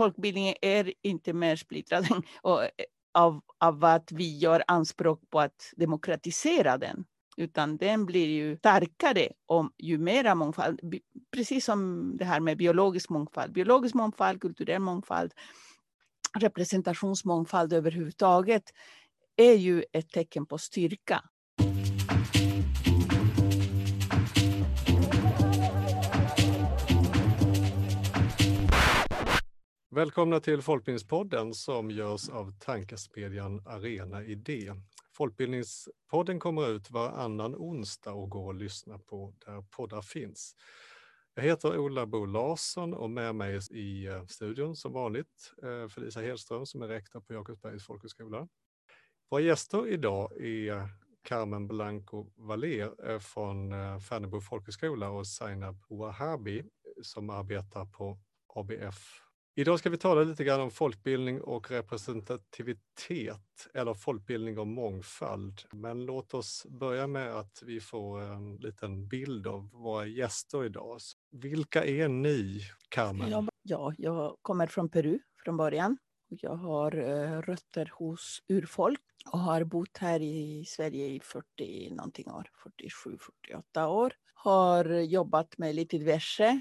Folkbildningen är inte mer splittrad och, eh, av, av att vi gör anspråk på att demokratisera den utan den blir ju starkare om ju mera mångfald, precis som det här med biologisk mångfald, biologisk mångfald, kulturell mångfald, representationsmångfald överhuvudtaget är ju ett tecken på styrka. Välkomna till Folkbildningspodden som görs av tankesmedjan Arena Idé. Folkbildningspodden kommer ut varannan onsdag och går att lyssna på där poddar finns. Jag heter Ola Bo Larsson och med mig i eh, studion som vanligt eh, Felicia Hedström som är rektor på Jakobsbergs folkhögskola. Våra gäster idag är Carmen Blanco Valer eh, från eh, Färnebo folkhögskola och Zainab Wahabi som arbetar på ABF Idag ska vi tala lite grann om folkbildning och representativitet eller folkbildning och mångfald. Men låt oss börja med att vi får en liten bild av våra gäster idag. Vilka är ni, Carmen? Ja, jag kommer från Peru från början. Jag har eh, rötter hos urfolk och har bott här i Sverige i 40 någonting år, 47-48 år. Har jobbat med lite diverse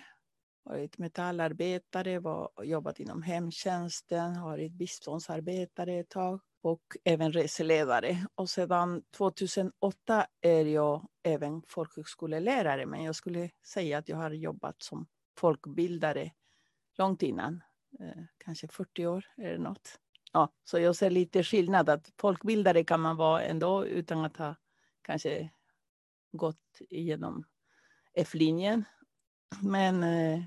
varit metallarbetare, var, jobbat inom hemtjänsten, varit biståndsarbetare ett tag och även reseledare. Och sedan 2008 är jag även folkhögskolelärare, men jag skulle säga att jag har jobbat som folkbildare långt innan, eh, kanske 40 år eller något. Ja, så jag ser lite skillnad, att folkbildare kan man vara ändå utan att ha kanske gått igenom F-linjen men, eh,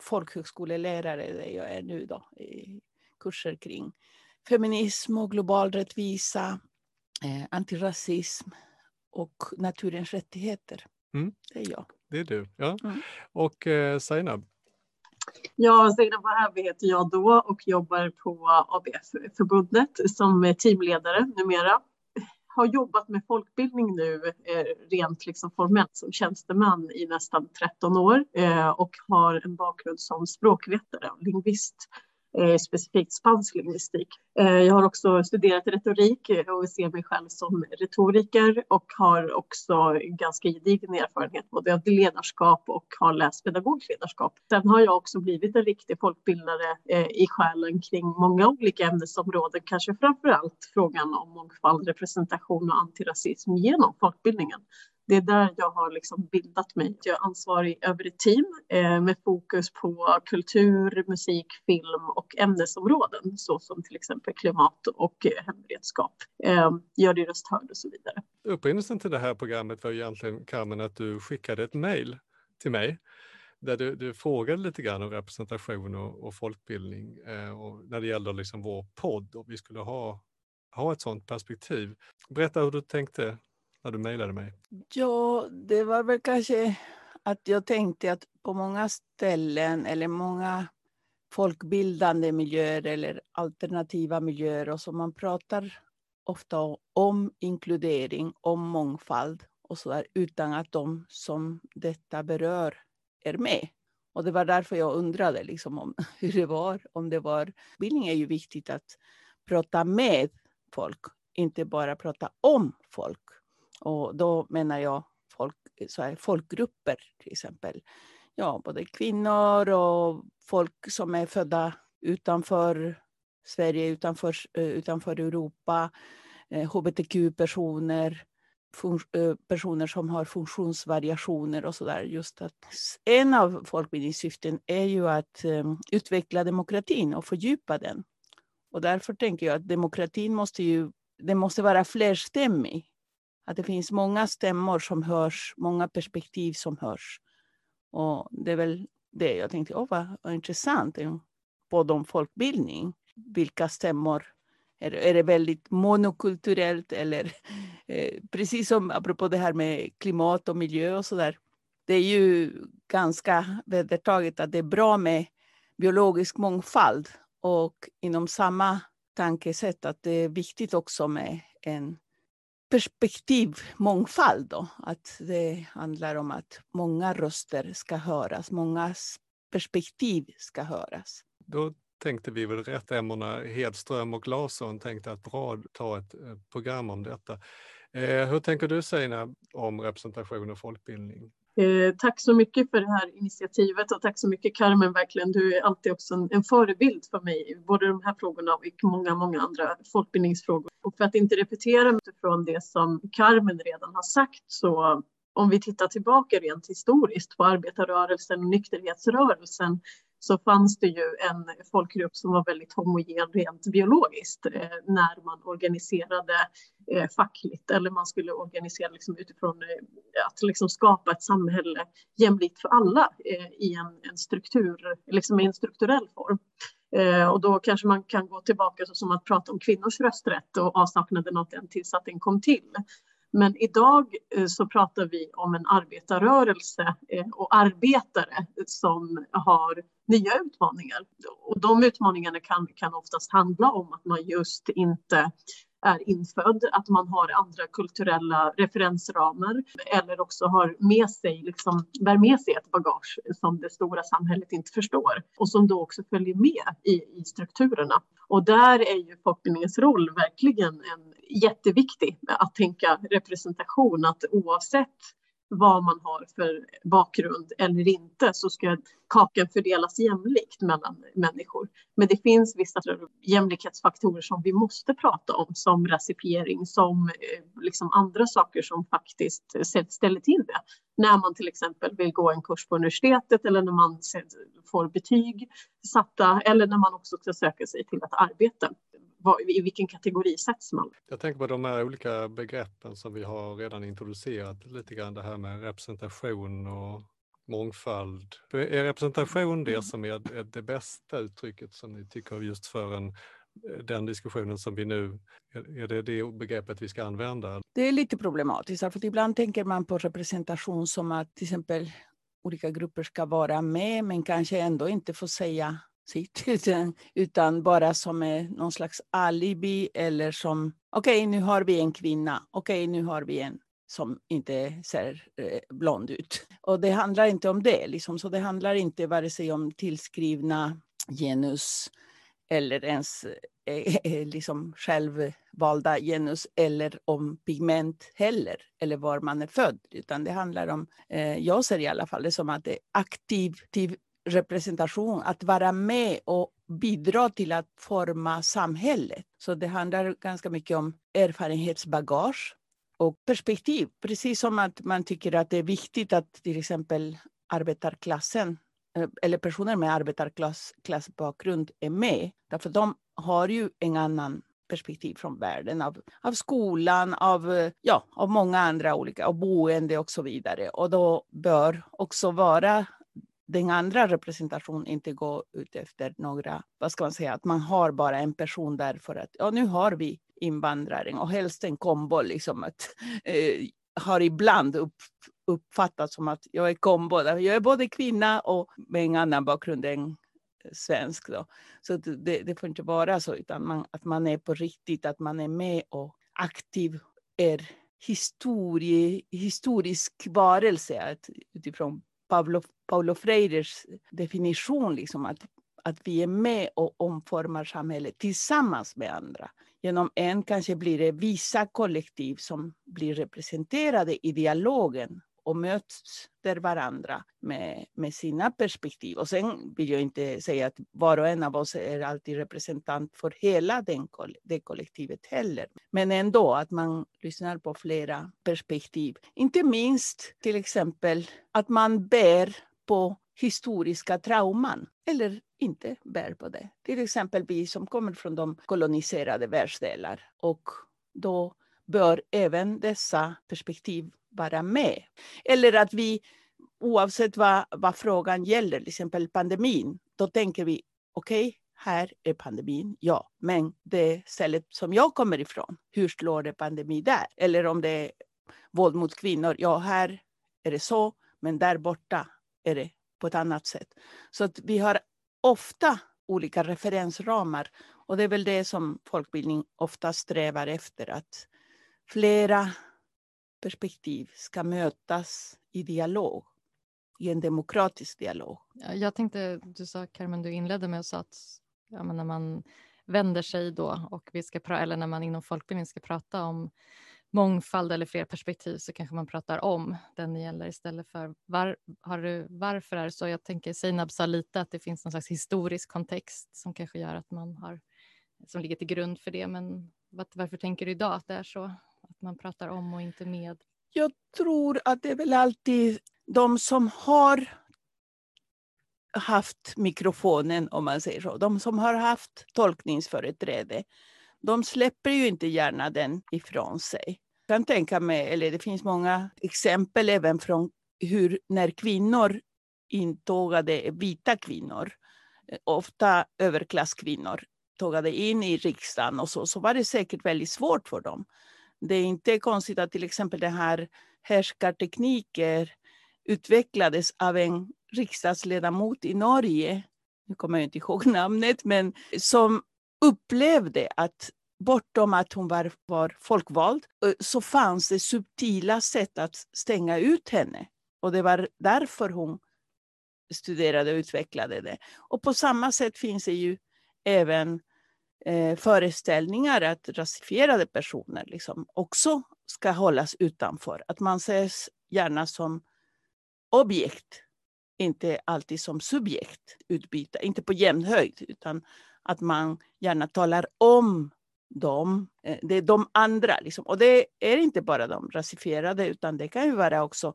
folkhögskolelärare där jag är nu då, i kurser kring feminism och global rättvisa, eh, antirasism och naturens rättigheter. Mm. Det är jag. Det är du, ja. Mm. Och eh, Zainab? Ja, Zainab Wahabi heter jag då och jobbar på ABF-förbundet som teamledare numera har jobbat med folkbildning nu eh, rent liksom formellt som tjänsteman i nästan 13 år eh, och har en bakgrund som språkvetare och lingvist eh, specifikt spansk lingvistik. Eh, jag har också studerat retorik eh, och ser mig själv som retoriker och har också ganska gedigen erfarenhet både av ledarskap och har läst pedagogiskt ledarskap. Sen har jag också blivit en riktig folkbildare eh, i själen kring många olika ämnesområden, kanske framför allt frågan om mångfald, representation och antirasism genom folkbildningen det är där jag har liksom bildat mig. Jag är ansvarig över ett team eh, med fokus på kultur, musik, film och ämnesområden såsom till exempel klimat och eh, hemberedskap. Eh, gör din röst hörd och så vidare. Upprinnelsen till det här programmet var egentligen, Carmen, att du skickade ett mejl till mig där du, du frågade lite grann om representation och, och folkbildning eh, och när det gäller liksom vår podd och vi skulle ha, ha ett sådant perspektiv. Berätta hur du tänkte när du mejlade mig? Ja, det var väl kanske att jag tänkte att på många ställen eller många folkbildande miljöer eller alternativa miljöer och så man pratar ofta om inkludering, om mångfald och så där, utan att de som detta berör är med. Och det var därför jag undrade liksom om hur det var. Om det var. Bildning är ju viktigt att prata med folk, inte bara prata om folk. Och då menar jag folk, så här, folkgrupper till exempel. Ja, både kvinnor och folk som är födda utanför Sverige, utanför, eh, utanför Europa, eh, hbtq-personer, eh, personer som har funktionsvariationer och sådär. Just att en av folkbildningssyften är ju att um, utveckla demokratin och fördjupa den. Och därför tänker jag att demokratin måste ju den måste vara flerstämmig. Att det finns många stämmor som hörs, många perspektiv som hörs. Och det är väl det jag tänkte, åh vad, vad intressant, podd om folkbildning. Vilka stämmor är, är det väldigt monokulturellt eller eh, precis som apropå det här med klimat och miljö och så där. Det är ju ganska vedertaget att det är bra med biologisk mångfald och inom samma tankesätt att det är viktigt också med en perspektivmångfald. Då. Att det handlar om att många röster ska höras, många perspektiv ska höras. Då tänkte vi väl rätt, Emmorna Hedström och Larsson tänkte att bra ta ett eh, program om detta. Eh, hur tänker du Sina om representation och folkbildning? Eh, tack så mycket för det här initiativet och tack så mycket Carmen, verkligen. Du är alltid också en, en förebild för mig, både de här frågorna och många, många andra folkbildningsfrågor. Och för att inte repetera utifrån det som Carmen redan har sagt så om vi tittar tillbaka rent historiskt på arbetarrörelsen och nykterhetsrörelsen så fanns det ju en folkgrupp som var väldigt homogen rent biologiskt eh, när man organiserade eh, fackligt eller man skulle organisera liksom utifrån eh, att liksom skapa ett samhälle jämlikt för alla i en, en, struktur, liksom i en strukturell form. Och då kanske man kan gå tillbaka så som att prata om kvinnors rösträtt och avsaknaden av den tills att den kom till. Men idag så pratar vi om en arbetarrörelse och arbetare som har nya utmaningar. Och de utmaningarna kan, kan oftast handla om att man just inte är infödd, att man har andra kulturella referensramar eller också har med sig, liksom, bär med sig ett bagage som det stora samhället inte förstår och som då också följer med i, i strukturerna. Och där är ju folkbildningens roll verkligen en jätteviktig att tänka representation, att oavsett vad man har för bakgrund eller inte så ska kakan fördelas jämlikt mellan människor. Men det finns vissa jämlikhetsfaktorer som vi måste prata om som rasifiering, som eh, liksom andra saker som faktiskt ställer till det. När man till exempel vill gå en kurs på universitetet eller när man får betyg satta eller när man också ska söka sig till ett arbete vad, i vilken kategori sätts man? Jag tänker på de här olika begreppen som vi har redan introducerat lite grann det här med representation och mångfald. Är representation det som är det bästa uttrycket som ni tycker just för en den diskussionen som vi nu, är det det begreppet vi ska använda? Det är lite problematiskt, för ibland tänker man på representation som att till exempel olika grupper ska vara med men kanske ändå inte få säga sitt, utan, utan bara som någon slags alibi eller som okej, okay, nu har vi en kvinna, okej, okay, nu har vi en som inte ser eh, blond ut. Och det handlar inte om det, liksom. så det handlar inte vare sig om tillskrivna genus eller ens eh, eh, liksom självvalda genus eller om pigment heller, eller var man är född. Utan det handlar om, eh, jag ser i alla fall det som att det är aktiv, aktiv representation, att vara med och bidra till att forma samhället. Så det handlar ganska mycket om erfarenhetsbagage och perspektiv. Precis som att man tycker att det är viktigt att till exempel arbetarklassen eh, eller personer med arbetarklassbakgrund är med. Därför de har ju en annan perspektiv från världen, av, av skolan, av, eh, ja, av många andra olika, av boende och så vidare. Och då bör också vara den andra representationen inte gå ut efter några, vad ska man säga, att man har bara en person där för att ja, nu har vi invandrare och helst en kombo liksom att eh, har ibland upp, uppfattats som att jag är kombo, jag är både kvinna och med en annan bakgrund än svensk. Då. Så det, det får inte vara så, utan man, att man är på riktigt, att man är med och aktiv är historie, historisk varelse att, utifrån Pavlov Paulo Freires definition, liksom, att, att vi är med och omformar samhället tillsammans med andra. Genom en kanske blir det vissa kollektiv som blir representerade i dialogen och möts där varandra med, med sina perspektiv. Och sen vill jag inte säga att var och en av oss är alltid representant för hela den, det kollektivet heller. Men ändå att man lyssnar på flera perspektiv. Inte minst till exempel att man bär på historiska trauman eller inte bär på det. Till exempel vi som kommer från de koloniserade världsdelar och då bör även dessa perspektiv vara med. Eller att vi, oavsett vad, vad frågan gäller, till exempel pandemin, då tänker vi okej, okay, här är pandemin, ja, men det stället som jag kommer ifrån, hur slår det pandemi där? Eller om det är våld mot kvinnor, ja, här är det så, men där borta är det på ett annat sätt. Så att vi har ofta olika referensramar och det är väl det som folkbildning ofta strävar efter, att flera perspektiv ska mötas i dialog, i en demokratisk dialog. Jag tänkte, du sa Carmen, du inledde med att säga att ja, men när man vänder sig då och vi ska eller när man inom folkbildning ska prata om mångfald eller fler perspektiv så kanske man pratar om den det gäller istället för var, har du, varför är det så? Jag tänker Seinab sa lite att det finns någon slags historisk kontext som kanske gör att man har som ligger till grund för det. Men varför tänker du idag att det är så? Att man pratar om och inte med? Jag tror att det är väl alltid de som har haft mikrofonen, om man säger så, de som har haft tolkningsföreträde, de släpper ju inte gärna den ifrån sig. Jag kan tänka mig, eller det finns många exempel även från hur när kvinnor intågade, vita kvinnor, eh, ofta överklasskvinnor, tågade in i riksdagen och så, så var det säkert väldigt svårt för dem. Det är inte konstigt att till exempel den här härskartekniker utvecklades av en riksdagsledamot i Norge, nu kommer jag inte ihåg namnet, men som upplevde att bortom att hon var, var folkvald eh, så fanns det subtila sätt att stänga ut henne. Och det var därför hon studerade och utvecklade det. Och på samma sätt finns det ju även eh, föreställningar att rasifierade personer liksom också ska hållas utanför. Att man ses gärna som objekt, inte alltid som subjekt utbyta, inte på jämn höjd, utan att man gärna talar om de, eh, det är de andra. Liksom. Och det är inte bara de rasifierade, utan det kan ju vara också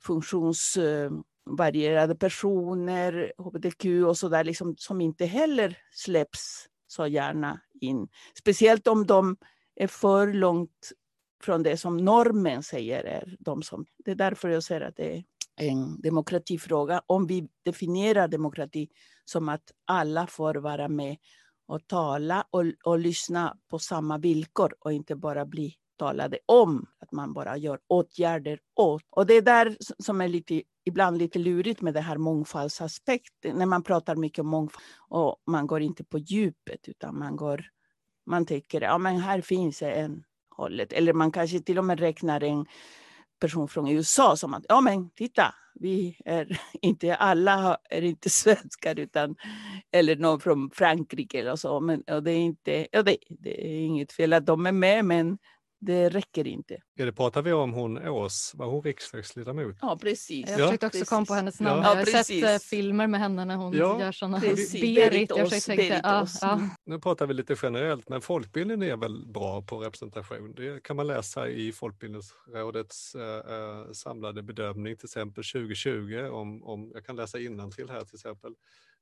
funktionsvarierade eh, personer, hbtq och sådär, liksom, som inte heller släpps så gärna in. Speciellt om de är för långt från det som normen säger är de som... Det är därför jag säger att det är en demokratifråga. Om vi definierar demokrati som att alla får vara med och tala och, och lyssna på samma villkor och inte bara bli talade om, att man bara gör åtgärder åt. Och det är där som är lite, ibland lite lurigt med det här mångfaldsaspekten, när man pratar mycket om mångfald och man går inte på djupet utan man går, man tycker, ja men här finns en hållet, eller man kanske till och med räknar en person från USA som att, ja men titta, vi är inte alla är inte svenskar utan eller någon från Frankrike eller så. Men, och det, är inte, ja, det, det är inget fel att de är med men det räcker inte. Ja, det pratar vi om hon Ås, var hon riksdagsledamot? Ja, precis. Jag försökte också komma på hennes namn. Ja. Jag har precis. sett eh, filmer med henne när hon ja. gör sådana. Berit. Jag tänkte, ja, ja. Nu pratar vi lite generellt, men folkbildningen är väl bra på representation? Det kan man läsa i Folkbildningsrådets äh, samlade bedömning, till exempel 2020, om, om jag kan läsa till här till exempel.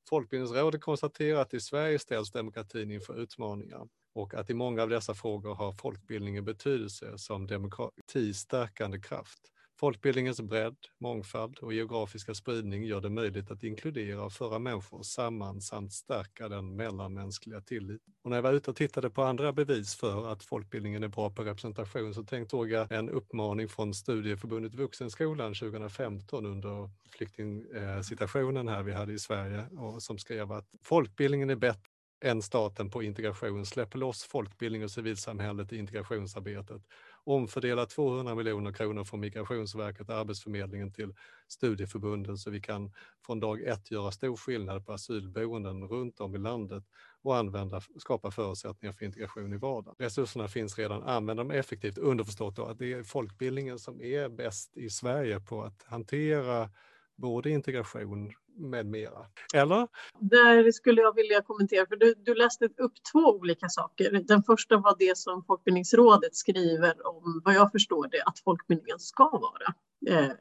Folkbildningsrådet konstaterar att i Sverige ställs demokratin inför utmaningar och att i många av dessa frågor har folkbildningen betydelse som demokratistärkande kraft. Folkbildningens bredd, mångfald och geografiska spridning gör det möjligt att inkludera och föra människor samman samt stärka den mellanmänskliga tilliten. Och när jag var ute och tittade på andra bevis för att folkbildningen är bra på representation så tänkte jag en uppmaning från Studieförbundet Vuxenskolan 2015 under flyktingsituationen här vi hade i Sverige och som skrev att folkbildningen är bättre än staten på integration. Släpp loss folkbildning och civilsamhället i integrationsarbetet. Omfördela 200 miljoner kronor från Migrationsverket och Arbetsförmedlingen till studieförbunden så vi kan från dag ett göra stor skillnad på asylboenden runt om i landet och använda, skapa förutsättningar för integration i vardagen. Resurserna finns redan, använd dem effektivt. Underförstått då att det är folkbildningen som är bäst i Sverige på att hantera både integration med mera. Eller? Där skulle jag vilja kommentera, för du, du läste upp två olika saker. Den första var det som Folkbildningsrådet skriver om, vad jag förstår det, att folkbildningen ska vara. Eh,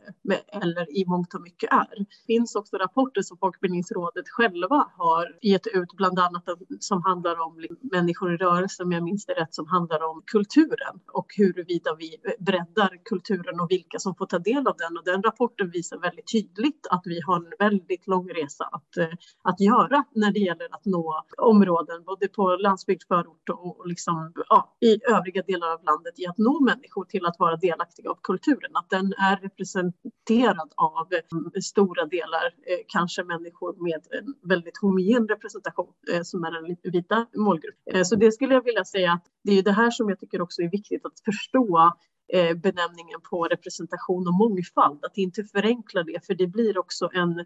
eller i mångt och mycket är. Det finns också rapporter som Folkbildningsrådet själva har gett ut, bland annat som handlar om liksom människor i rörelse, om jag minns det rätt, som handlar om kulturen och huruvida vi breddar kulturen och vilka som får ta del av den. Och den rapporten visar väldigt tydligt att vi har en väldigt lång resa att, eh, att göra när det gäller att nå områden, både på landsbygd, förort och liksom, ja, i övriga delar av landet, i att nå människor till att vara delaktiga av kulturen. Att den är representerad av eh, stora delar, eh, kanske människor med en väldigt homogen representation eh, som är den vita målgruppen. Så det skulle jag vilja säga att det är det här som jag tycker också är viktigt att förstå Eh, benämningen på representation och mångfald, att inte förenkla det, för det blir också en,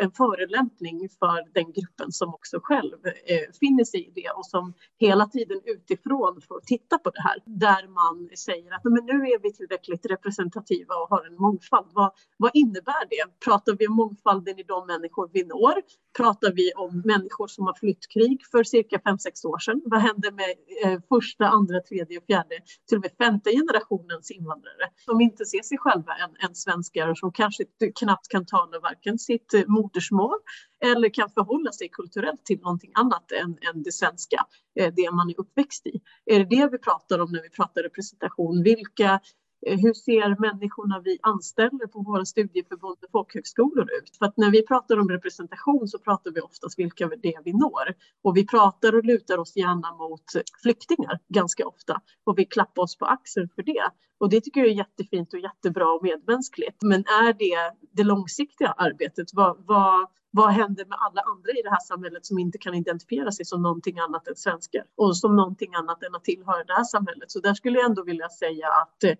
en förelämpning för den gruppen som också själv eh, finner sig i det och som hela tiden utifrån får titta på det här, där man säger att men nu är vi tillräckligt representativa och har en mångfald. Vad, vad innebär det? Pratar vi om mångfalden i de människor vi når? Pratar vi om människor som har flytt krig för cirka 5-6 år sedan? Vad händer med eh, första, andra, tredje, fjärde, till och med femte generationen generationens invandrare som inte ser sig själva än, än svenskar och som kanske knappt kan tala varken sitt eh, modersmål eller kan förhålla sig kulturellt till någonting annat än, än det svenska, eh, det man är uppväxt i. Är det det vi pratar om när vi pratar representation? Vilka Eh, hur ser människorna vi anställer på våra studieförbund och folkhögskolor ut? För att när vi pratar om representation så pratar vi oftast vilka det är vi når. Och vi pratar och lutar oss gärna mot flyktingar ganska ofta. Och vi klappar oss på axeln för det. Och det tycker jag är jättefint och jättebra och medmänskligt. Men är det det långsiktiga arbetet? Vad, vad, vad händer med alla andra i det här samhället som inte kan identifiera sig som någonting annat än svenskar och som någonting annat än att tillhöra det här samhället? Så där skulle jag ändå vilja säga att eh,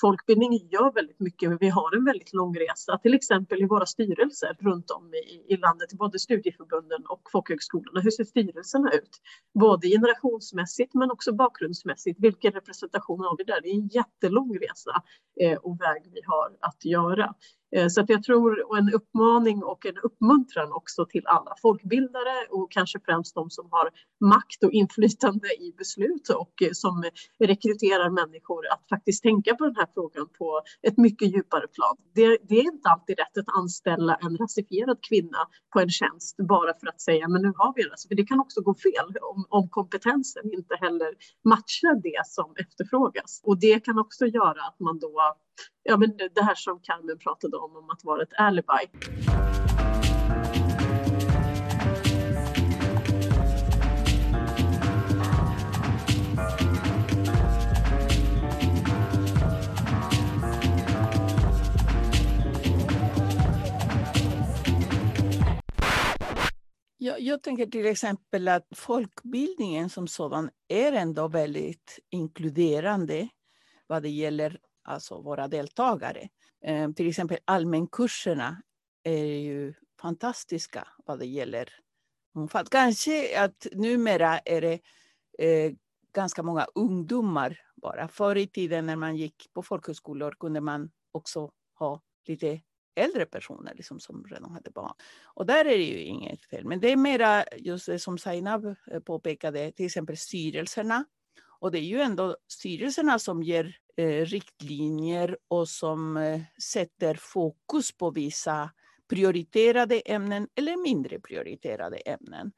folkbildning gör väldigt mycket. men Vi har en väldigt lång resa, till exempel i våra styrelser runt om i, i landet, både studieförbunden och folkhögskolorna. Hur ser styrelserna ut? Både generationsmässigt men också bakgrundsmässigt. Vilken representation har vi där? Det är en jättelång resa eh, och väg vi har att göra. Eh, så att jag tror, och en uppmaning och en uppmuntran också till alla folkbildare och kanske främst de som har makt och inflytande i beslut och eh, som rekryterar människor att faktiskt tänka på den här frågan på ett mycket djupare plan. Det, det är inte alltid rätt att anställa en rasifierad kvinna på en tjänst bara för att säga men nu har vi det. För det kan också gå fel om, om kompetensen inte heller matchar det som efterfrågas. Och det kan också göra att man då ja, men det här som Carmen pratade om, om att vara ett alibi. Jag, jag tänker till exempel att folkbildningen som sådan är ändå väldigt inkluderande vad det gäller alltså våra deltagare. Eh, till exempel allmänkurserna är ju fantastiska vad det gäller mångfald. Kanske att numera är det eh, ganska många ungdomar bara. Förr i tiden när man gick på folkhögskolor kunde man också ha lite äldre personer liksom, som redan hade barn. Och där är det ju inget fel. Men det är mera just det som Zainab eh, påpekade, till exempel styrelserna. Och det är ju ändå styrelserna som ger eh, riktlinjer och som eh, sätter fokus på vissa prioriterade ämnen eller mindre prioriterade ämnen.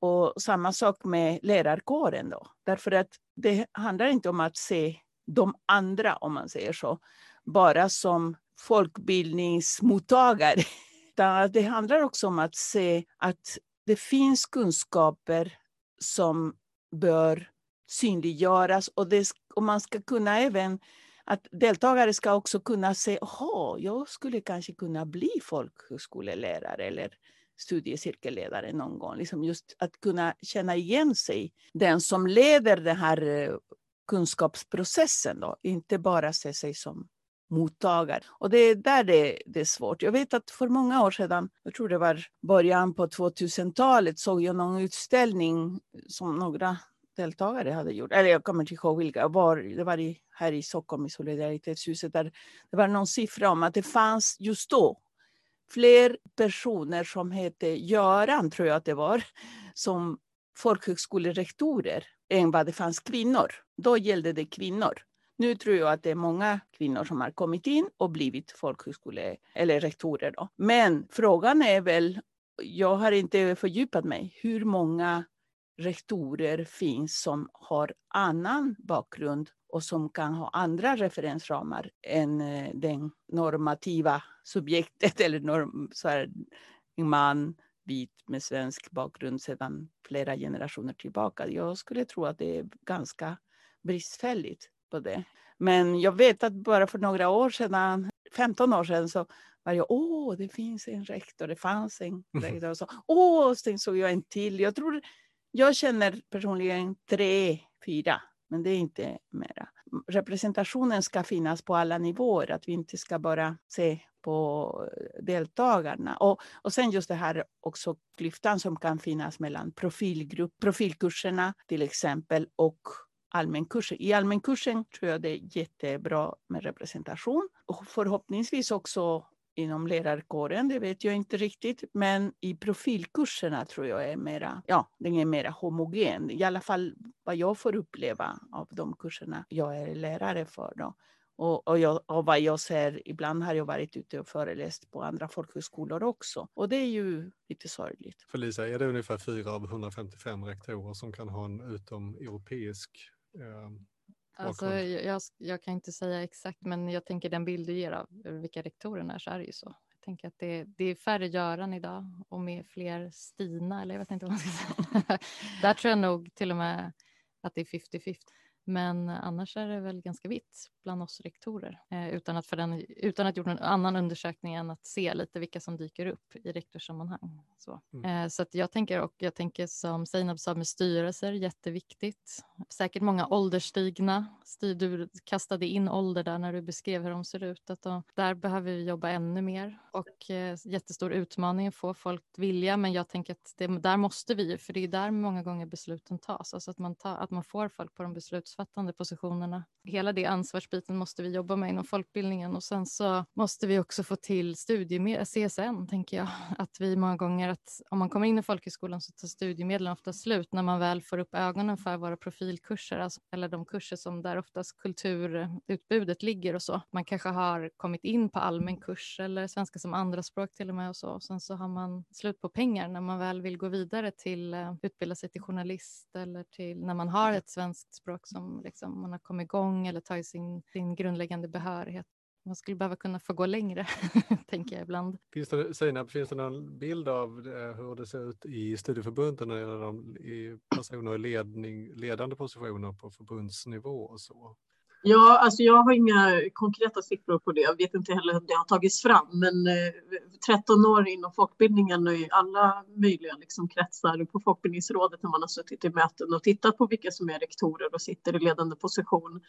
Och samma sak med lärarkåren då, därför att det handlar inte om att se de andra, om man säger så, bara som folkbildningsmottagare. Utan det handlar också om att se att det finns kunskaper som bör synliggöras och, det, och man ska kunna även att deltagare ska också kunna se, jaha, jag skulle kanske kunna bli folkhögskolelärare eller studiecirkelledare någon gång. Liksom just att kunna känna igen sig, den som leder den här eh, kunskapsprocessen, då, inte bara se sig som mottagare. Och det är där det, det, är svårt. Jag vet att för många år sedan, jag tror det var början på 2000-talet, såg jag någon utställning som några deltagare hade gjort. Eller jag kommer inte ihåg vilka. Var, det var i, här i Stockholm i Solidaritetshuset. Där det var någon siffra om att det fanns just då fler personer som hette Göran, tror jag att det var, som folkhögskolerektorer än vad det fanns kvinnor. Då gällde det kvinnor. Nu tror jag att det är många kvinnor som har kommit in och blivit folkhögskole eller rektorer. Då. Men frågan är väl, jag har inte fördjupat mig, hur många rektorer finns som har annan bakgrund och som kan ha andra referensramar än eh, den normativa subjektet eller norm, så här, en man vit med svensk bakgrund sedan flera generationer tillbaka. Jag skulle tro att det är ganska bristfälligt på det. Men jag vet att bara för några år sedan, 15 år sedan, så var jag, åh, det finns en rektor, det fanns en rektor. Och så, åh, sen såg jag en till. Jag tror jag känner personligen tre, fyra, men det är inte mera. representationen ska finnas på alla nivåer, att vi inte ska bara se på deltagarna. Och, och sen just det här också klyftan som kan finnas mellan profilgrupp, profilkurserna till exempel och allmänkursen. I allmänkursen tror jag det är jättebra med representation och förhoppningsvis också inom lärarkåren, det vet jag inte riktigt. Men i profilkurserna tror jag är mera, ja, den är mera homogen. I alla fall vad jag får uppleva av de kurserna jag är lärare för. Då. Och, och, jag, och vad jag ser, ibland har jag varit ute och föreläst på andra folkhögskolor också. Och det är ju lite sorgligt. För Lisa, är det ungefär fyra av 155 rektorer som kan ha en utomeuropeisk eh, Alltså, jag, jag, kan inte säga exakt, men jag tänker den bild du ger av vilka rektorerna är så är det ju så. Jag tänker att det, det är färre Göran idag och med fler Stina, eller jag vet inte vad man ska säga. Där tror jag nog till och med att det är 50-50. Men annars är det väl ganska vitt bland oss rektorer eh, utan, att för den, utan att gjort någon annan undersökning än att se lite vilka som dyker upp i rektorssammanhang. Så, mm. eh, så jag tänker och jag tänker som Seinab sa med styrelser, jätteviktigt. Säkert många ålderstigna. Styr, du kastade in ålder där när du beskrev hur de ser ut. Att de, där behöver vi jobba ännu mer och eh, jättestor utmaning att få folk att vilja. Men jag tänker att det, där måste vi, för det är där många gånger besluten tas, alltså att man, tar, att man får folk på de beslutsfattande positionerna. Hela det ansvarsbiten måste vi jobba med inom folkbildningen och sen så måste vi också få till studiemedel, CSN tänker jag, att vi många gånger att om man kommer in i folkhögskolan så tar studiemedlen ofta slut när man väl får upp ögonen för våra profilkurser, alltså, eller de kurser som där oftast kulturutbudet ligger och så. Man kanske har kommit in på allmän kurs eller svenska som andraspråk till och med och så. Och sen så har man slut på pengar när man väl vill gå vidare till eh, utbilda sig till journalist eller till när man har ett svenskt språk som liksom man har kommit igång eller tagit sin sin grundläggande behörighet. Man skulle behöva kunna få gå längre, tänker jag ibland. Finns det, Sina, finns det någon bild av eh, hur det ser ut i studieförbunden när det gäller personer i ledning, ledande positioner på förbundsnivå och så? Ja, alltså jag har inga konkreta siffror på det. Jag vet inte heller om det har tagits fram, men eh, 13 år inom folkbildningen och i alla möjliga liksom kretsar på Folkbildningsrådet när man har suttit i möten och tittat på vilka som är rektorer och sitter i ledande position,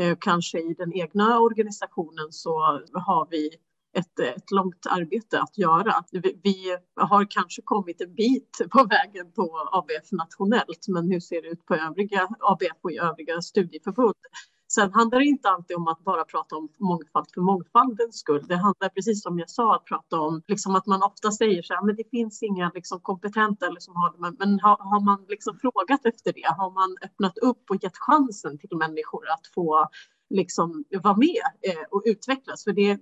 eh, kanske i den egna organisationen så har vi ett, ett långt arbete att göra. Vi, vi, har kanske kommit en bit på vägen på ABF nationellt, men hur ser det ut på övriga ABF och i övriga studieförbund? Sen handlar det inte alltid om att bara prata om mångfald för mångfaldens skull. Det handlar precis som jag sa att prata om liksom att man ofta säger så här, men det finns inga liksom kompetenta eller som har det. Men, men har, har, man liksom frågat efter det? Har man öppnat upp och gett chansen till människor att få liksom vara med eh, och utvecklas? För det,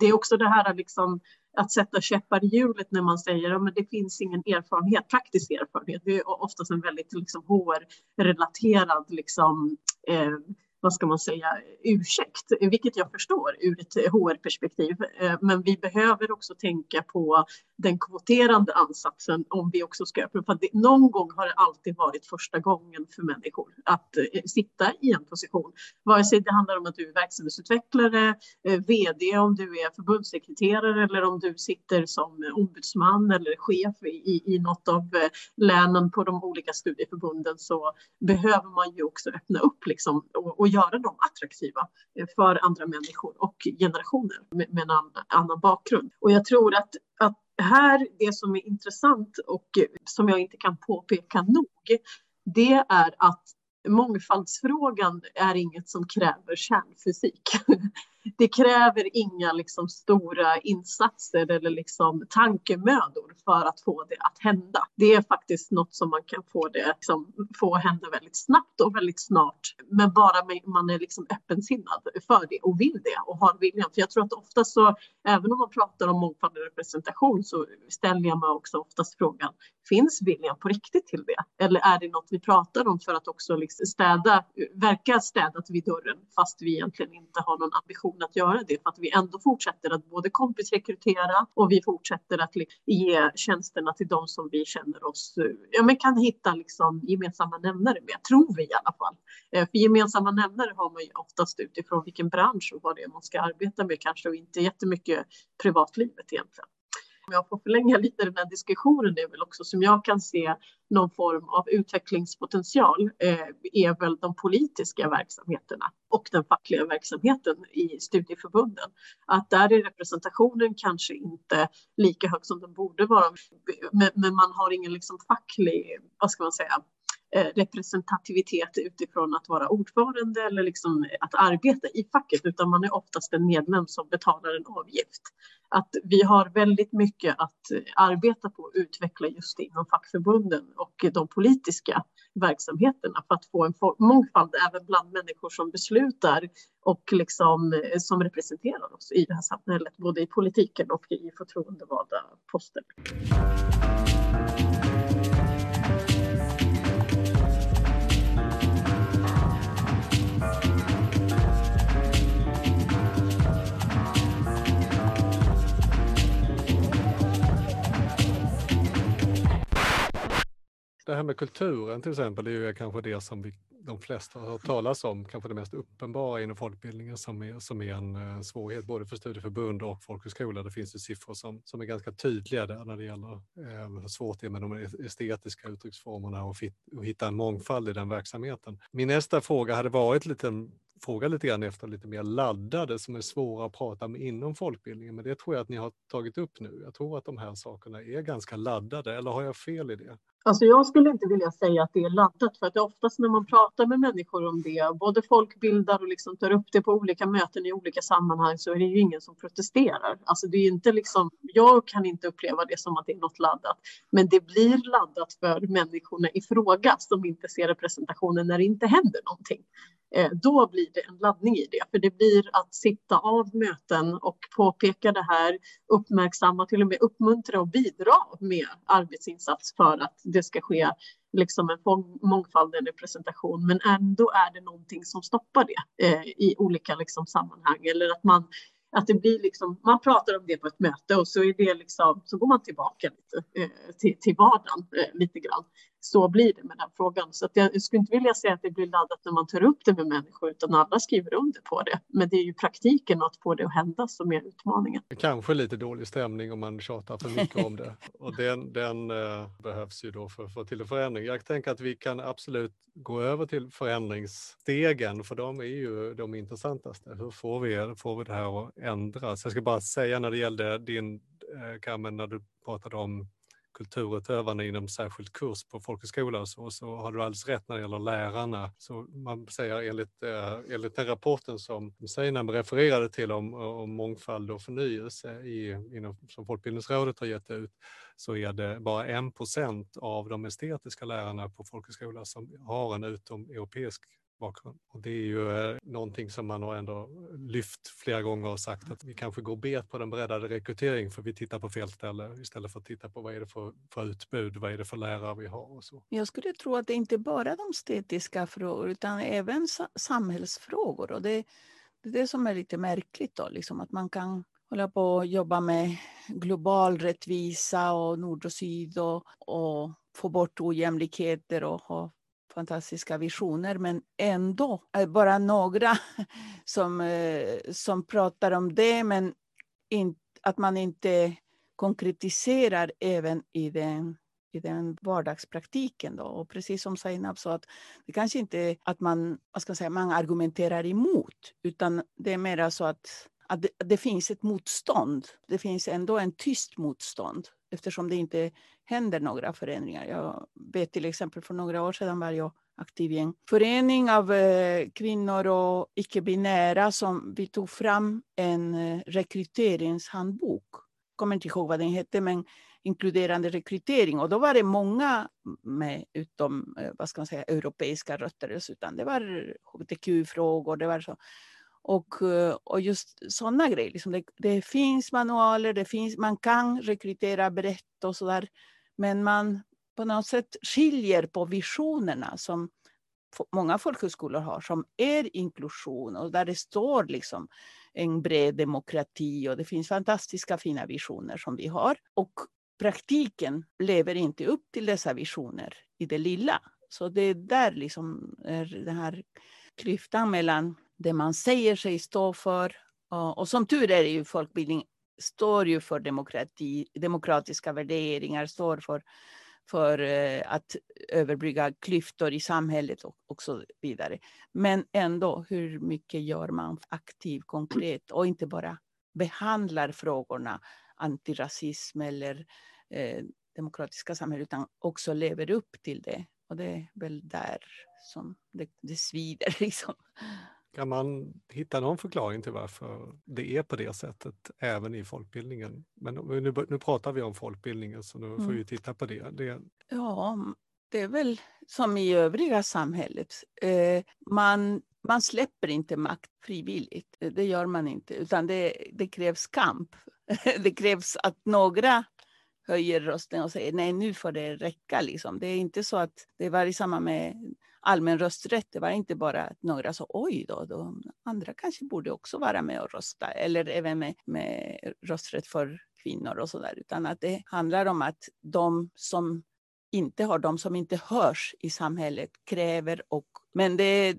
det är också det här liksom att sätta käppar i hjulet när man säger att ja, det finns ingen erfarenhet, praktisk erfarenhet. Det är oftast en väldigt liksom, HR-relaterad liksom, eh, vad ska man säga, ursäkt, vilket jag förstår ur ett HR-perspektiv. Eh, men vi behöver också tänka på den kvoterande ansatsen om vi också ska öppna. För någon gång har det alltid varit första gången för människor att eh, sitta i en position. Vare sig det handlar om att du är verksamhetsutvecklare, eh, vd, om du är förbundssekreterare eller om du sitter som ombudsman eller chef i, i något av länen på de olika studieförbunden så behöver man ju också öppna upp liksom och, och göra dem attraktiva eh, för andra människor och generationer med, med en annan bakgrund. Och jag tror att, att här, det som är intressant och eh, som jag inte kan påpeka nog, det är att mångfaldsfrågan är inget som kräver kärnfysik. Det kräver inga liksom stora insatser eller liksom tankemödor för att få det att hända. Det är faktiskt något som man kan få det liksom, få hända väldigt snabbt och väldigt snart. Men bara man är liksom öppensinnad för det och vill det och har viljan. För jag tror att ofta så, även om man pratar om mångfald och representation så ställer jag mig också oftast frågan, finns viljan på riktigt till det? Eller är det något vi pratar om för att också liksom städa, verka städat vid dörren fast vi egentligen inte har någon ambition att göra det för att vi ändå fortsätter att både kompisrekrytera och vi fortsätter att liksom ge tjänsterna till de som vi känner oss, eh, ja men kan hitta liksom gemensamma nämnare med, tror vi i alla fall. Eh, för gemensamma nämnare har man ju oftast utifrån vilken bransch och vad det är man ska arbeta med kanske och inte jättemycket privatlivet egentligen. Om jag får förlänga lite den här diskussionen är väl också som jag kan se någon form av utvecklingspotential eh, är väl de politiska verksamheterna och den fackliga verksamheten i studieförbunden. Att där är representationen kanske inte lika hög som den borde vara, men man har ingen liksom facklig, vad ska man säga, Eh, representativitet utifrån att vara ordförande eller liksom att arbeta i facket, utan man är oftast en medlem som betalar en avgift. Att vi har väldigt mycket att eh, arbeta på och utveckla just inom fackförbunden och de politiska verksamheterna för att få en mångfald även bland människor som beslutar och liksom, eh, som representerar oss i det här samhället, både i politiken och i förtroendevalda poster. Det här med kulturen till exempel det är ju kanske det som vi, de flesta har hört talas om, kanske det mest uppenbara inom folkbildningen som är, som är en eh, svårighet både för studieförbund och folkhögskola. Det finns ju siffror som, som är ganska tydliga där när det gäller eh, hur svårt det är med de estetiska uttrycksformerna och, fit, och hitta en mångfald i den verksamheten. Min nästa fråga hade varit lite fråga lite grann efter lite mer laddade som är svåra att prata med inom folkbildningen, men det tror jag att ni har tagit upp nu. Jag tror att de här sakerna är ganska laddade, eller har jag fel i det? Alltså jag skulle inte vilja säga att det är laddat, för att oftast när man pratar med människor om det, både folkbildar och liksom tar upp det på olika möten i olika sammanhang, så är det ju ingen som protesterar. Alltså det är inte liksom, jag kan inte uppleva det som att det är något laddat, men det blir laddat för människorna i fråga som inte ser representationen när det inte händer någonting. Eh, då blir det en laddning i det. För det blir att sitta av möten och påpeka det här, uppmärksamma, till och med uppmuntra och bidra med arbetsinsats för att det ska ske liksom en mångfald, en representation, men ändå är det någonting som stoppar det eh, i olika liksom, sammanhang. Eller att man att det blir liksom, man pratar om det på ett möte och så, är det liksom, så går man tillbaka lite, eh, till, till vardagen eh, lite grann så blir det med den frågan. Så jag skulle inte vilja säga att det blir laddat när man tar upp det med människor, utan alla skriver under på det. Men det är ju praktiken att få det att hända som är utmaningen. Kanske lite dålig stämning om man tjatar för mycket om det. Och den, den uh, behövs ju då för att få till en förändring. Jag tänker att vi kan absolut gå över till förändringsstegen, för de är ju de intressantaste. Hur får vi, får vi det här att ändras? Jag ska bara säga när det gällde din, uh, Carmen, när du pratade om kulturutövarna inom särskild kurs på folkhögskola så, så har du alldeles rätt när det gäller lärarna. Så man säger enligt, eh, enligt den rapporten som Seinam refererade till om, om mångfald och förnyelse i, inom, som Folkbildningsrådet har gett ut så är det bara en procent av de estetiska lärarna på folkhögskola som har en utom europeisk bakgrund. Och det är ju eh, någonting som man har ändå lyft flera gånger och sagt att vi kanske går bet på den breddade rekrytering för vi tittar på fel ställe istället för att titta på vad är det för, för utbud, vad är det för lärare vi har och så. Jag skulle tro att det inte bara är de estetiska frågor utan även samhällsfrågor och det, det är det som är lite märkligt då, liksom att man kan hålla på och jobba med global rättvisa och nord och syd och, och få bort ojämlikheter och ha fantastiska visioner, men ändå eh, bara några som, eh, som pratar om det, men in, att man inte konkretiserar även i den, i den vardagspraktiken. Då. Och precis som Zainab sa, att det kanske inte är att man, vad ska säga, man argumenterar emot, utan det är mer så att, att det, det finns ett motstånd. Det finns ändå en tyst motstånd eftersom det inte händer några förändringar. Jag vet till exempel för några år sedan var jag aktiv i en förening av eh, kvinnor och icke-binära som vi tog fram en eh, rekryteringshandbok. Jag kommer inte ihåg vad den hette, men inkluderande rekrytering. Och då var det många med, utom eh, vad ska man säga, europeiska rötter. Utan det var hbtq-frågor. Det var så. Och, eh, och just sådana grejer. Liksom det, det, finns manualer, det finns, man kan rekrytera brett och sådär. Men man på något sätt skiljer på visionerna som många folkhögskolor har, som är inklusion och där det står liksom en bred demokrati och det finns fantastiska fina visioner som vi har. Och praktiken lever inte upp till dessa visioner i det lilla. Så det är där liksom är den här klyftan mellan det man säger sig stå för och, som tur är är ju folkbildning står ju för demokrati, demokratiska värderingar, står för, för eh, att överbrygga klyftor i samhället och, och så vidare. Men ändå, hur mycket gör man aktivt, konkret och inte bara behandlar frågorna antirasism eller eh, demokratiska samhälle, utan också lever upp till det. Och det är väl där som det, det svider. Liksom. Kan man hitta någon förklaring till varför det är på det sättet även i folkbildningen? Men nu, nu pratar vi om folkbildningen så nu får vi mm. titta på det. det. Ja, det är väl som i övriga samhället. Eh, man, man släpper inte makt frivilligt. Det gör man inte, utan det, det krävs kamp. det krävs att några höjer rösten och säger nej, nu får det räcka. Liksom. Det är inte så att det var i samband med allmän rösträtt. Det var inte bara att några sa oj då, de andra kanske borde också vara med och rösta. Eller även med, med rösträtt för kvinnor och så där. Utan att det handlar om att de som inte har, de som inte hörs i samhället kräver och men det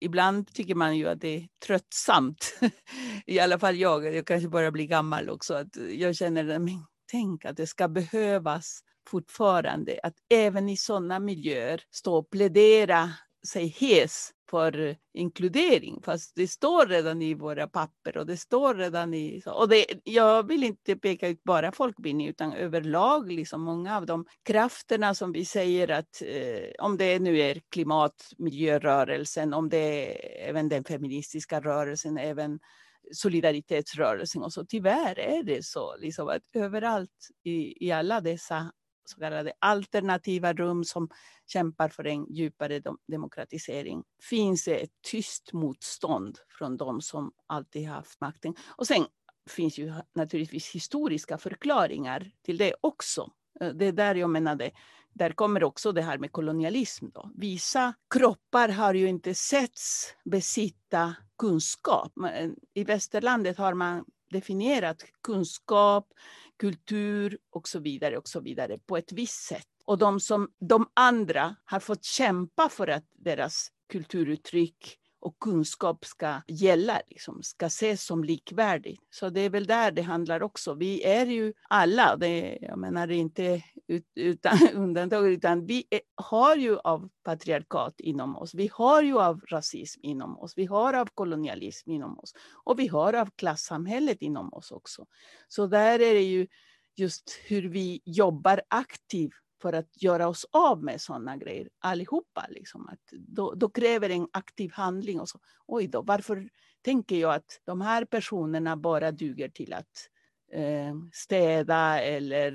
ibland tycker man ju att det är tröttsamt. I alla fall jag, jag kanske börjar bli gammal också. Att jag känner, men tänk att det ska behövas fortfarande att även i sådana miljöer stå och plädera sig hes för inkludering. Fast det står redan i våra papper och det står redan i... Och det, jag vill inte peka ut bara folkbildning utan överlag liksom många av de krafterna som vi säger att eh, om det nu är klimatmiljörörelsen, om det är även den feministiska rörelsen, även solidaritetsrörelsen och så. Tyvärr är det så liksom att överallt i, i alla dessa så kallade alternativa rum som kämpar för en djupare demokratisering finns det ett tyst motstånd från de som alltid haft makten. Och sen finns ju naturligtvis historiska förklaringar till det också. Eh, det är där jag menade, där kommer också det här med kolonialism. Då. Vissa kroppar har ju inte setts besitta kunskap. Eh, I västerlandet har man definierat kunskap, kultur och så vidare och så vidare på ett visst sätt. Och de, som, de andra har fått kämpa för att deras kulturuttryck och kunskap ska gälla, liksom, ska ses som likvärdigt. Så det är väl där det handlar också. Vi är ju alla, det, jag menar inte utan undantag, utan vi är, har ju av patriarkat inom oss. Vi har ju av rasism inom oss. Vi har av kolonialism inom oss. Och vi har av klassamhället inom oss också. Så där är det ju just hur vi jobbar aktivt för att göra oss av med sådana grejer allihopa. Liksom. Att då, då kräver en aktiv handling. Och så. Oj då, varför tänker jag att de här personerna bara duger till att eh, städa eller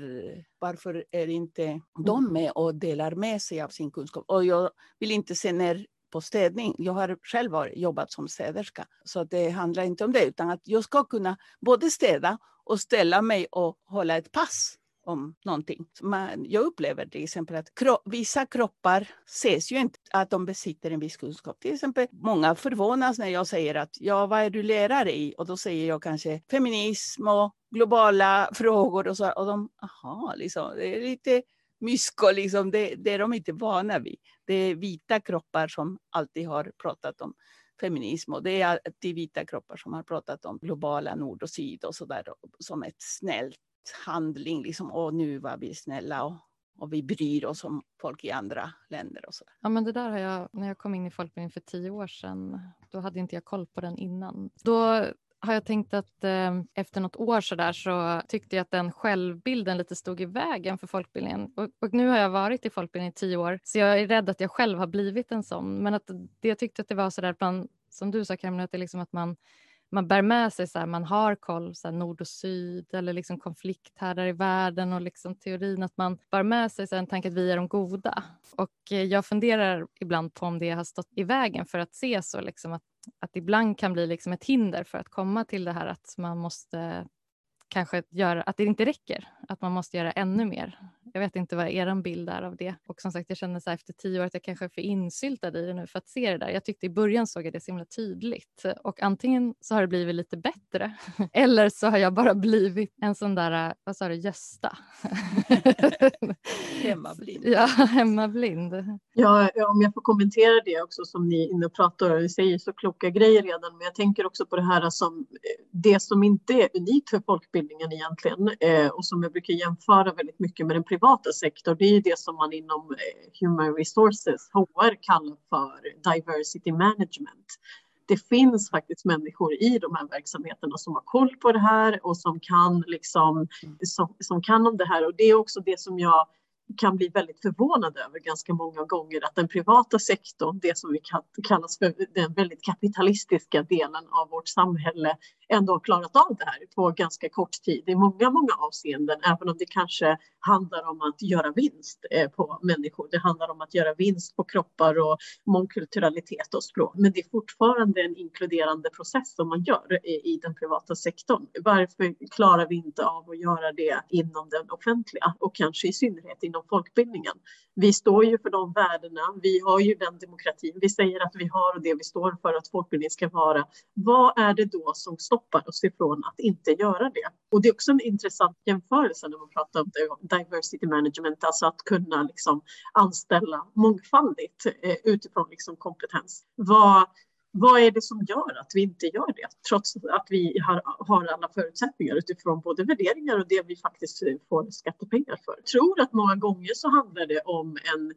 varför är inte de mm. med och delar med sig av sin kunskap? Och jag vill inte se ner på städning. Jag har själv jobbat som städerska, så det handlar inte om det, utan att jag ska kunna både städa och ställa mig och hålla ett pass om någonting. Man, jag upplever till exempel att kro vissa kroppar ses ju inte att de besitter en viss kunskap. Till exempel många förvånas när jag säger att ja, vad är du lärare i? Och då säger jag kanske feminism och globala frågor och så. Och de, aha, liksom, det är lite mysko, liksom, det, det är de inte vana vid. Det är vita kroppar som alltid har pratat om feminism och det är alltid vita kroppar som har pratat om globala nord och syd och så där som ett snällt handling, liksom, och nu var vi snälla och, och vi bryr oss om folk i andra länder och så. Ja, men det där har jag, när jag kom in i folkbildningen för tio år sedan, då hade inte jag koll på den innan. Då har jag tänkt att eh, efter något år så där så tyckte jag att den självbilden lite stod i vägen för folkbildningen. Och, och, nu har jag varit i folkbildningen i tio år så jag är rädd att jag själv har blivit en sån. Men att det, jag tyckte att det var så där bland, som du sa Cameron, att det liksom att man man bär med sig så här, man har koll så här, nord och syd eller liksom konflikthärdar i världen och liksom teorin att man bär med sig så här, en tanke att vi är de goda. Och eh, jag funderar ibland på om det har stått i vägen för att se så liksom att, att ibland kan bli liksom ett hinder för att komma till det här att man måste kanske göra, att det inte räcker, att man måste göra ännu mer. Jag vet inte vad er bild är av det. Och som sagt, jag känner så här efter tio år att jag kanske är för insyltad i det nu för att se det där. Jag tyckte i början såg jag det så himla tydligt och antingen så har det blivit lite bättre eller så har jag bara blivit en sån där, vad sa du, Gösta? hemmablind. Ja, hemmablind. Ja, om jag får kommentera det också som ni är inne och pratar om, säger så kloka grejer redan, men jag tänker också på det här som eh, det som inte är unikt för folkbildningen egentligen eh, och som jag brukar jämföra väldigt mycket med den privata sektorn, det är ju det som man inom eh, Human Resources, HR, kallar för diversity management. Det finns faktiskt människor i de här verksamheterna som har koll på det här och som kan liksom, som, som kan om det här. Och det är också det som jag kan bli väldigt förvånad över ganska många gånger att den privata sektorn, det som vi kallas för den väldigt kapitalistiska delen av vårt samhälle, ändå klarat av det här på ganska kort tid i många, många avseenden, även om det kanske handlar om att göra vinst eh, på människor. Det handlar om att göra vinst på kroppar och mångkulturalitet och språk. Men det är fortfarande en inkluderande process som man gör i den privata sektorn. Varför klarar vi inte av att göra det inom den offentliga och kanske i synnerhet inom folkbildningen? Vi står ju för de värdena. Vi har ju den demokratin vi säger att vi har och det vi står för att folkbildning ska vara. Vad är det då som stoppar oss ifrån att inte göra det? Och det är också en intressant jämförelse när man pratar om diversity management, alltså att kunna liksom anställa mångfaldigt eh, utifrån liksom kompetens. Vad, vad är det som gör att vi inte gör det, trots att vi har, har, alla förutsättningar utifrån både värderingar och det vi faktiskt får skattepengar för? Jag tror att många gånger så handlar det om en,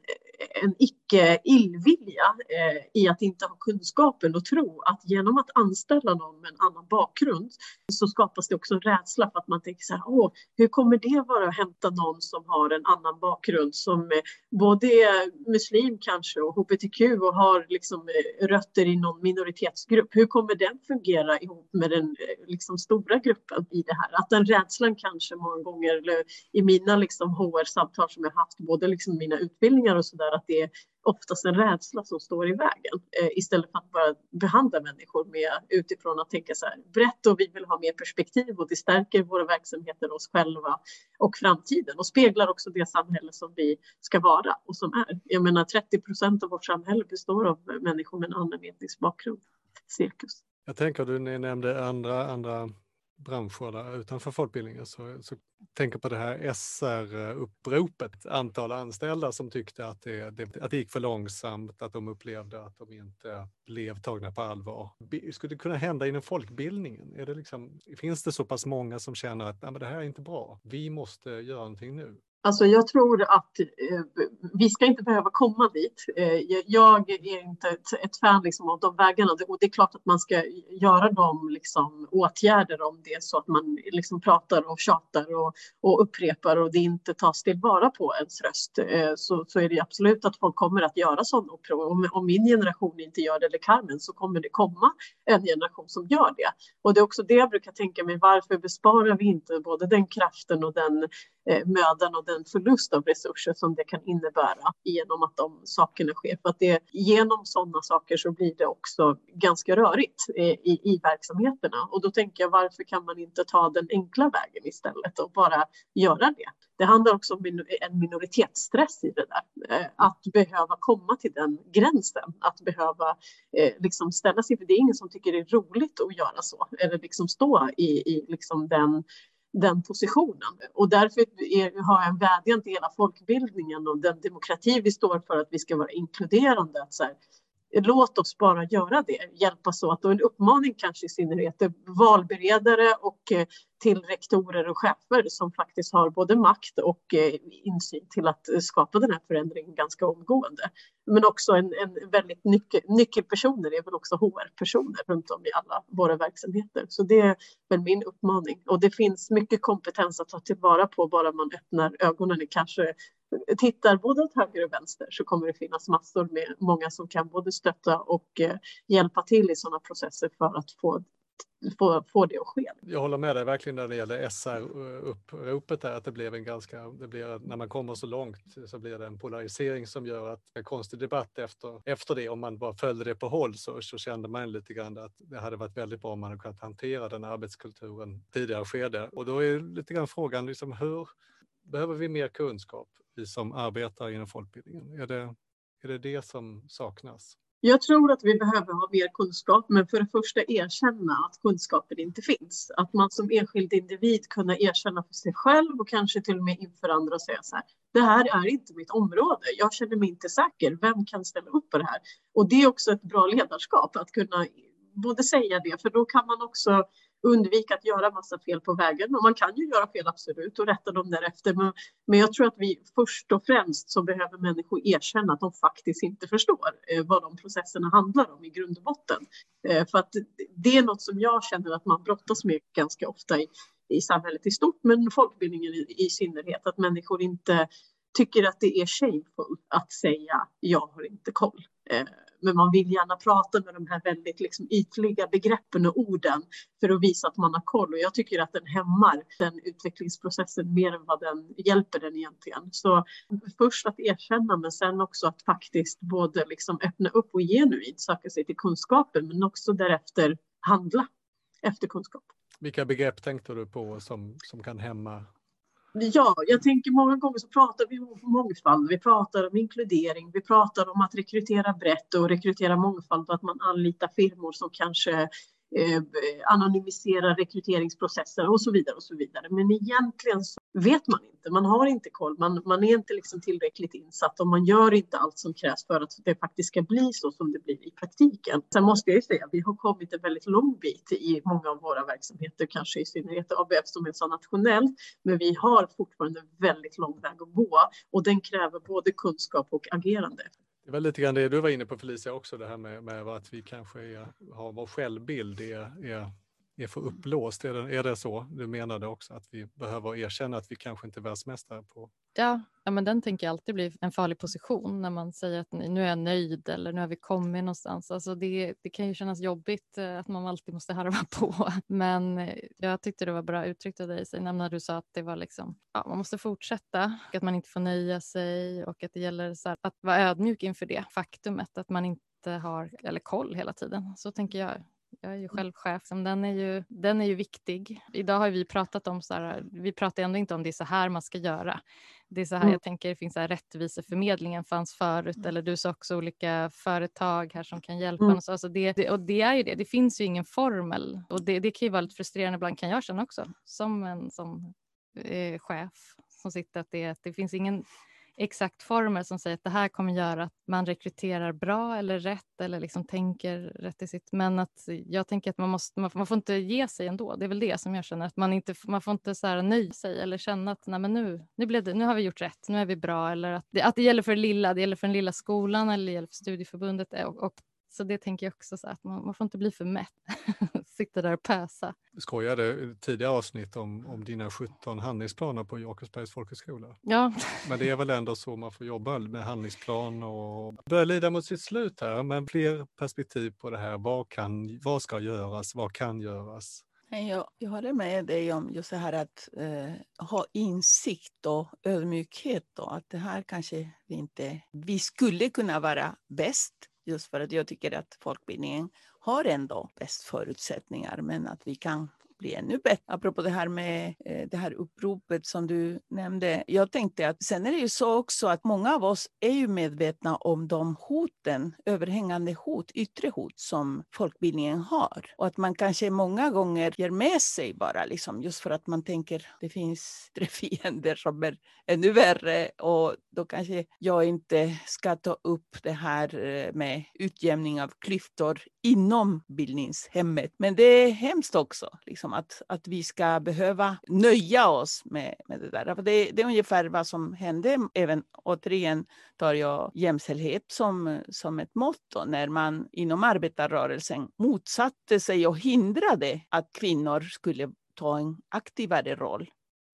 en icke-illvilja eh, i att inte ha kunskapen och tro att genom att anställa någon med en annan bakgrund så skapas det också en rädsla för att man tänker så här, åh, hur kommer det vara att hämta någon som har en annan bakgrund som eh, både är muslim kanske och hbtq och har liksom eh, rötter i någon minoritetsgrupp. Hur kommer den fungera ihop med den eh, liksom, stora gruppen i det här? Att den rädslan kanske många gånger, eller i mina liksom, HR-samtal som jag haft, både liksom mina utbildningar och så där, att det är oftast en rädsla som står i vägen eh, istället för att bara behandla människor med utifrån att tänka så här brett och vi vill ha mer perspektiv och det stärker våra verksamheter, oss själva och framtiden och speglar också det samhälle som vi ska vara och som är. Jag menar 30 procent av vårt samhälle består av människor med en annan etnisk bakgrund. Cirkus. Jag tänker du nämnde andra, andra branscher där utanför folkbildningen så, så tänker på det här SR-uppropet, antal anställda som tyckte att det, det, att det gick för långsamt, att de upplevde att de inte blev tagna på allvar. Skulle det kunna hända inom folkbildningen? Är det liksom, finns det så pass många som känner att Nej, men det här är inte bra, vi måste göra någonting nu? Alltså jag tror att eh, vi ska inte behöva komma dit. Eh, jag är inte ett, ett fan liksom av de vägarna och det är klart att man ska göra de liksom, åtgärder om det är så att man liksom pratar och tjatar och, och upprepar och det inte tas tillvara på ens röst. Eh, så, så är det absolut att folk kommer att göra sådana uppror. Om, om min generation inte gör det eller Carmen så kommer det komma en generation som gör det. Och det är också det jag brukar tänka mig. Varför besparar vi inte både den kraften och den Eh, mödan och den förlust av resurser som det kan innebära genom att de sakerna sker. För att det, genom sådana saker så blir det också ganska rörigt eh, i, i verksamheterna. Och då tänker jag varför kan man inte ta den enkla vägen istället och bara göra det? Det handlar också om en minoritetsstress i det där. Eh, att behöva komma till den gränsen, att behöva eh, liksom ställa sig, för det är ingen som tycker det är roligt att göra så, eller liksom stå i, i liksom den den positionen. Och därför är, har jag en vädjan till hela folkbildningen och den demokrati vi står för att vi ska vara inkluderande. Att så här, låt oss bara göra det, hjälpas åt. Och en uppmaning kanske i synnerhet till valberedare och eh, till rektorer och chefer som faktiskt har både makt och eh, insyn till att skapa den här förändringen ganska omgående. Men också en, en väldigt nyckel, nyckelpersoner är väl också HR-personer runt om i alla våra verksamheter. Så det är väl min uppmaning. Och det finns mycket kompetens att ta tillvara på bara man öppnar ögonen. Kanske tittar både åt höger och vänster så kommer det finnas massor med många som kan både stötta och eh, hjälpa till i sådana processer för att få få, få det att ske. Jag håller med dig verkligen när det gäller SR-uppropet eh, där, att det blev en ganska, det blir, när man kommer så långt så blir det en polarisering som gör att en konstig debatt efter, efter det, om man bara följde det på håll så, så kände man lite grann att det hade varit väldigt bra om man hade kunnat hantera den arbetskulturen tidigare skede. Och då är lite grann frågan, liksom, hur behöver vi mer kunskap, vi som arbetar inom folkbildningen? Är det är det det som saknas? Jag tror att vi behöver ha mer kunskap, men för det första erkänna att kunskapen inte finns. Att man som enskild individ kunna erkänna för sig själv och kanske till och med inför andra och säga så här. Det här är inte mitt område. Jag känner mig inte säker. Vem kan ställa upp på det här? Och det är också ett bra ledarskap att kunna både säga det, för då kan man också undvika att göra massa fel på vägen. Och man kan ju göra fel, absolut, och rätta dem därefter. Men, men jag tror att vi först och främst så behöver människor erkänna att de faktiskt inte förstår eh, vad de processerna handlar om i grund och botten. Eh, för att det är något som jag känner att man brottas med ganska ofta i, i samhället i stort, men folkbildningen i, i synnerhet, att människor inte tycker att det är shameful att säga jag har inte koll. Eh, men man vill gärna prata med de här väldigt liksom ytliga begreppen och orden för att visa att man har koll. Och jag tycker att den hämmar den utvecklingsprocessen mer än vad den hjälper den egentligen. Så först att erkänna, men sen också att faktiskt både liksom öppna upp och genuint söka sig till kunskapen, men också därefter handla efter kunskap. Vilka begrepp tänkte du på som, som kan hämma Ja, jag tänker många gånger så pratar vi om mångfald, vi pratar om inkludering, vi pratar om att rekrytera brett och rekrytera mångfald och att man anlitar firmor som kanske eh, anonymisera rekryteringsprocesser och så vidare och så vidare. Men egentligen så vet man inte. Man har inte koll. Man, man är inte liksom tillräckligt insatt och man gör inte allt som krävs för att det faktiskt ska bli så som det blir i praktiken. Sen måste jag ju säga, vi har kommit en väldigt lång bit i många av våra verksamheter, kanske i synnerhet ABF som är så nationellt, men vi har fortfarande väldigt lång väg att gå och den kräver både kunskap och agerande. Det var lite grann det du var inne på Felicia också, det här med, med att vi kanske är, har vår självbild är, är, är för uppblåst. Är det, är det så du menade också, att vi behöver erkänna att vi kanske inte är världsmästare på Ja, ja, men den tänker jag alltid blir en farlig position när man säger att nu är jag nöjd eller nu har vi kommit någonstans. Alltså det, det kan ju kännas jobbigt eh, att man alltid måste harva på. Men eh, jag tyckte det var bra uttryckt av dig Seinam när du sa att det var liksom, ja, man måste fortsätta, att man inte får nöja sig och att det gäller så här, att vara ödmjuk inför det faktumet att man inte har eller koll hela tiden. Så tänker jag jag är ju själv chef, den är ju, den är ju viktig. Idag har vi pratat om så här, vi pratar ändå inte om det är så här man ska göra. Det är så här mm. jag tänker, det finns så här rättviseförmedlingen fanns förut, mm. eller du sa också olika företag här som kan hjälpa. Mm. Och, så. Alltså det, och det är ju det, det finns ju ingen formel. Och det, det kan ju vara lite frustrerande ibland kan jag känna också, som en som eh, chef som sitter, att det, det finns ingen exakt former som säger att det här kommer göra att man rekryterar bra eller rätt eller liksom tänker rätt i sitt. Men att jag tänker att man, måste, man, man får inte ge sig ändå. Det är väl det som jag känner att man inte man får inte så här nöja sig eller känna att nej, men nu, nu, blev det, nu har vi gjort rätt, nu är vi bra eller att det, att det gäller för det lilla, det gäller för den lilla skolan eller det gäller för studieförbundet och, och så det tänker jag också, så att man, man får inte bli för mätt. Sitta där och pösa. Du skojade tidigare avsnitt om, om dina 17 handlingsplaner på Jakobsbergs folkhögskola. Ja. Men det är väl ändå så man får jobba med handlingsplan och börjar lida mot sitt slut här. Men fler perspektiv på det här. Vad, kan, vad ska göras? Vad kan göras? Jag, jag håller med dig om just det här att eh, ha insikt och ödmjukhet. Och att det här kanske vi inte... Vi skulle kunna vara bäst Just för att jag tycker att folkbildningen har ändå bäst förutsättningar men att vi kan bli ännu bättre. Apropå det här med eh, det här uppropet som du nämnde. Jag tänkte att sen är det ju så också att många av oss är ju medvetna om de hoten, överhängande hot, yttre hot som folkbildningen har. Och att man kanske många gånger ger med sig bara, liksom, just för att man tänker det finns tre fiender som är ännu värre och då kanske jag inte ska ta upp det här eh, med utjämning av klyftor inom bildningshemmet. Men det är hemskt också. Liksom liksom, att, att vi ska behöva nöja oss med, med det där. För det, det är ungefär vad som hände, även återigen tar jag jämställdhet som, som ett motto, när man inom arbetarrörelsen motsatte sig och hindrade att kvinnor skulle ta en aktivare roll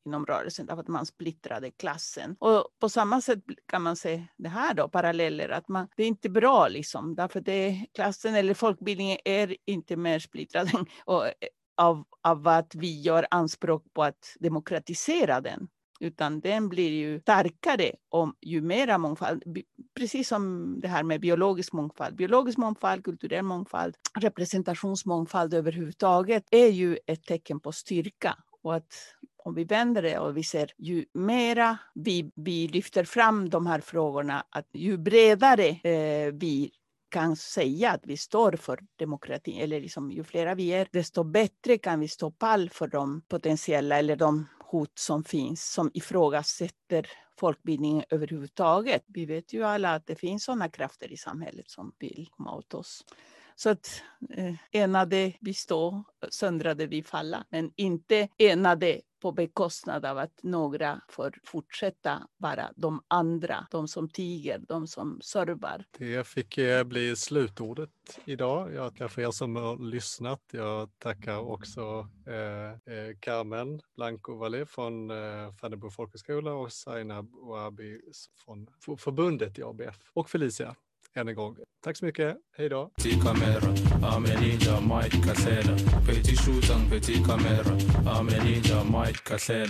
inom rörelsen därför att man splittrade klassen. Och på samma sätt kan man se det här då, paralleller, att man, det är inte bra liksom, därför att klassen eller folkbildningen är inte mer splittrad och av, av att vi gör anspråk på att demokratisera den utan den blir ju starkare om ju mera mångfald, precis som det här med biologisk mångfald. Biologisk mångfald, kulturell mångfald, representationsmångfald överhuvudtaget är ju ett tecken på styrka. Och att om vi vänder det och vi ser ju mera vi, vi lyfter fram de här frågorna, att ju bredare eh, vi kan säga att vi står för demokrati, eller liksom, ju flera vi är, desto bättre kan vi stå pall för de potentiella eller de hot som finns som ifrågasätter folkbildningen överhuvudtaget. Vi vet ju alla att det finns sådana krafter i samhället som vill komma åt oss. Så att eh, enade vi stå, söndrade vi falla. Men inte enade på bekostnad av att några får fortsätta vara de andra, de som tiger, de som servar. Det fick eh, bli slutordet idag. Jag tackar för er som har lyssnat. Jag tackar också eh, eh Carmen Blanco Valle från eh, Fannebo folkhögskola och Zainab Ouabi från förbundet i ABF och Felicia än en gång. Tack så mycket. Hej då. Petit Mike Casella. Petit petit Mike Casella.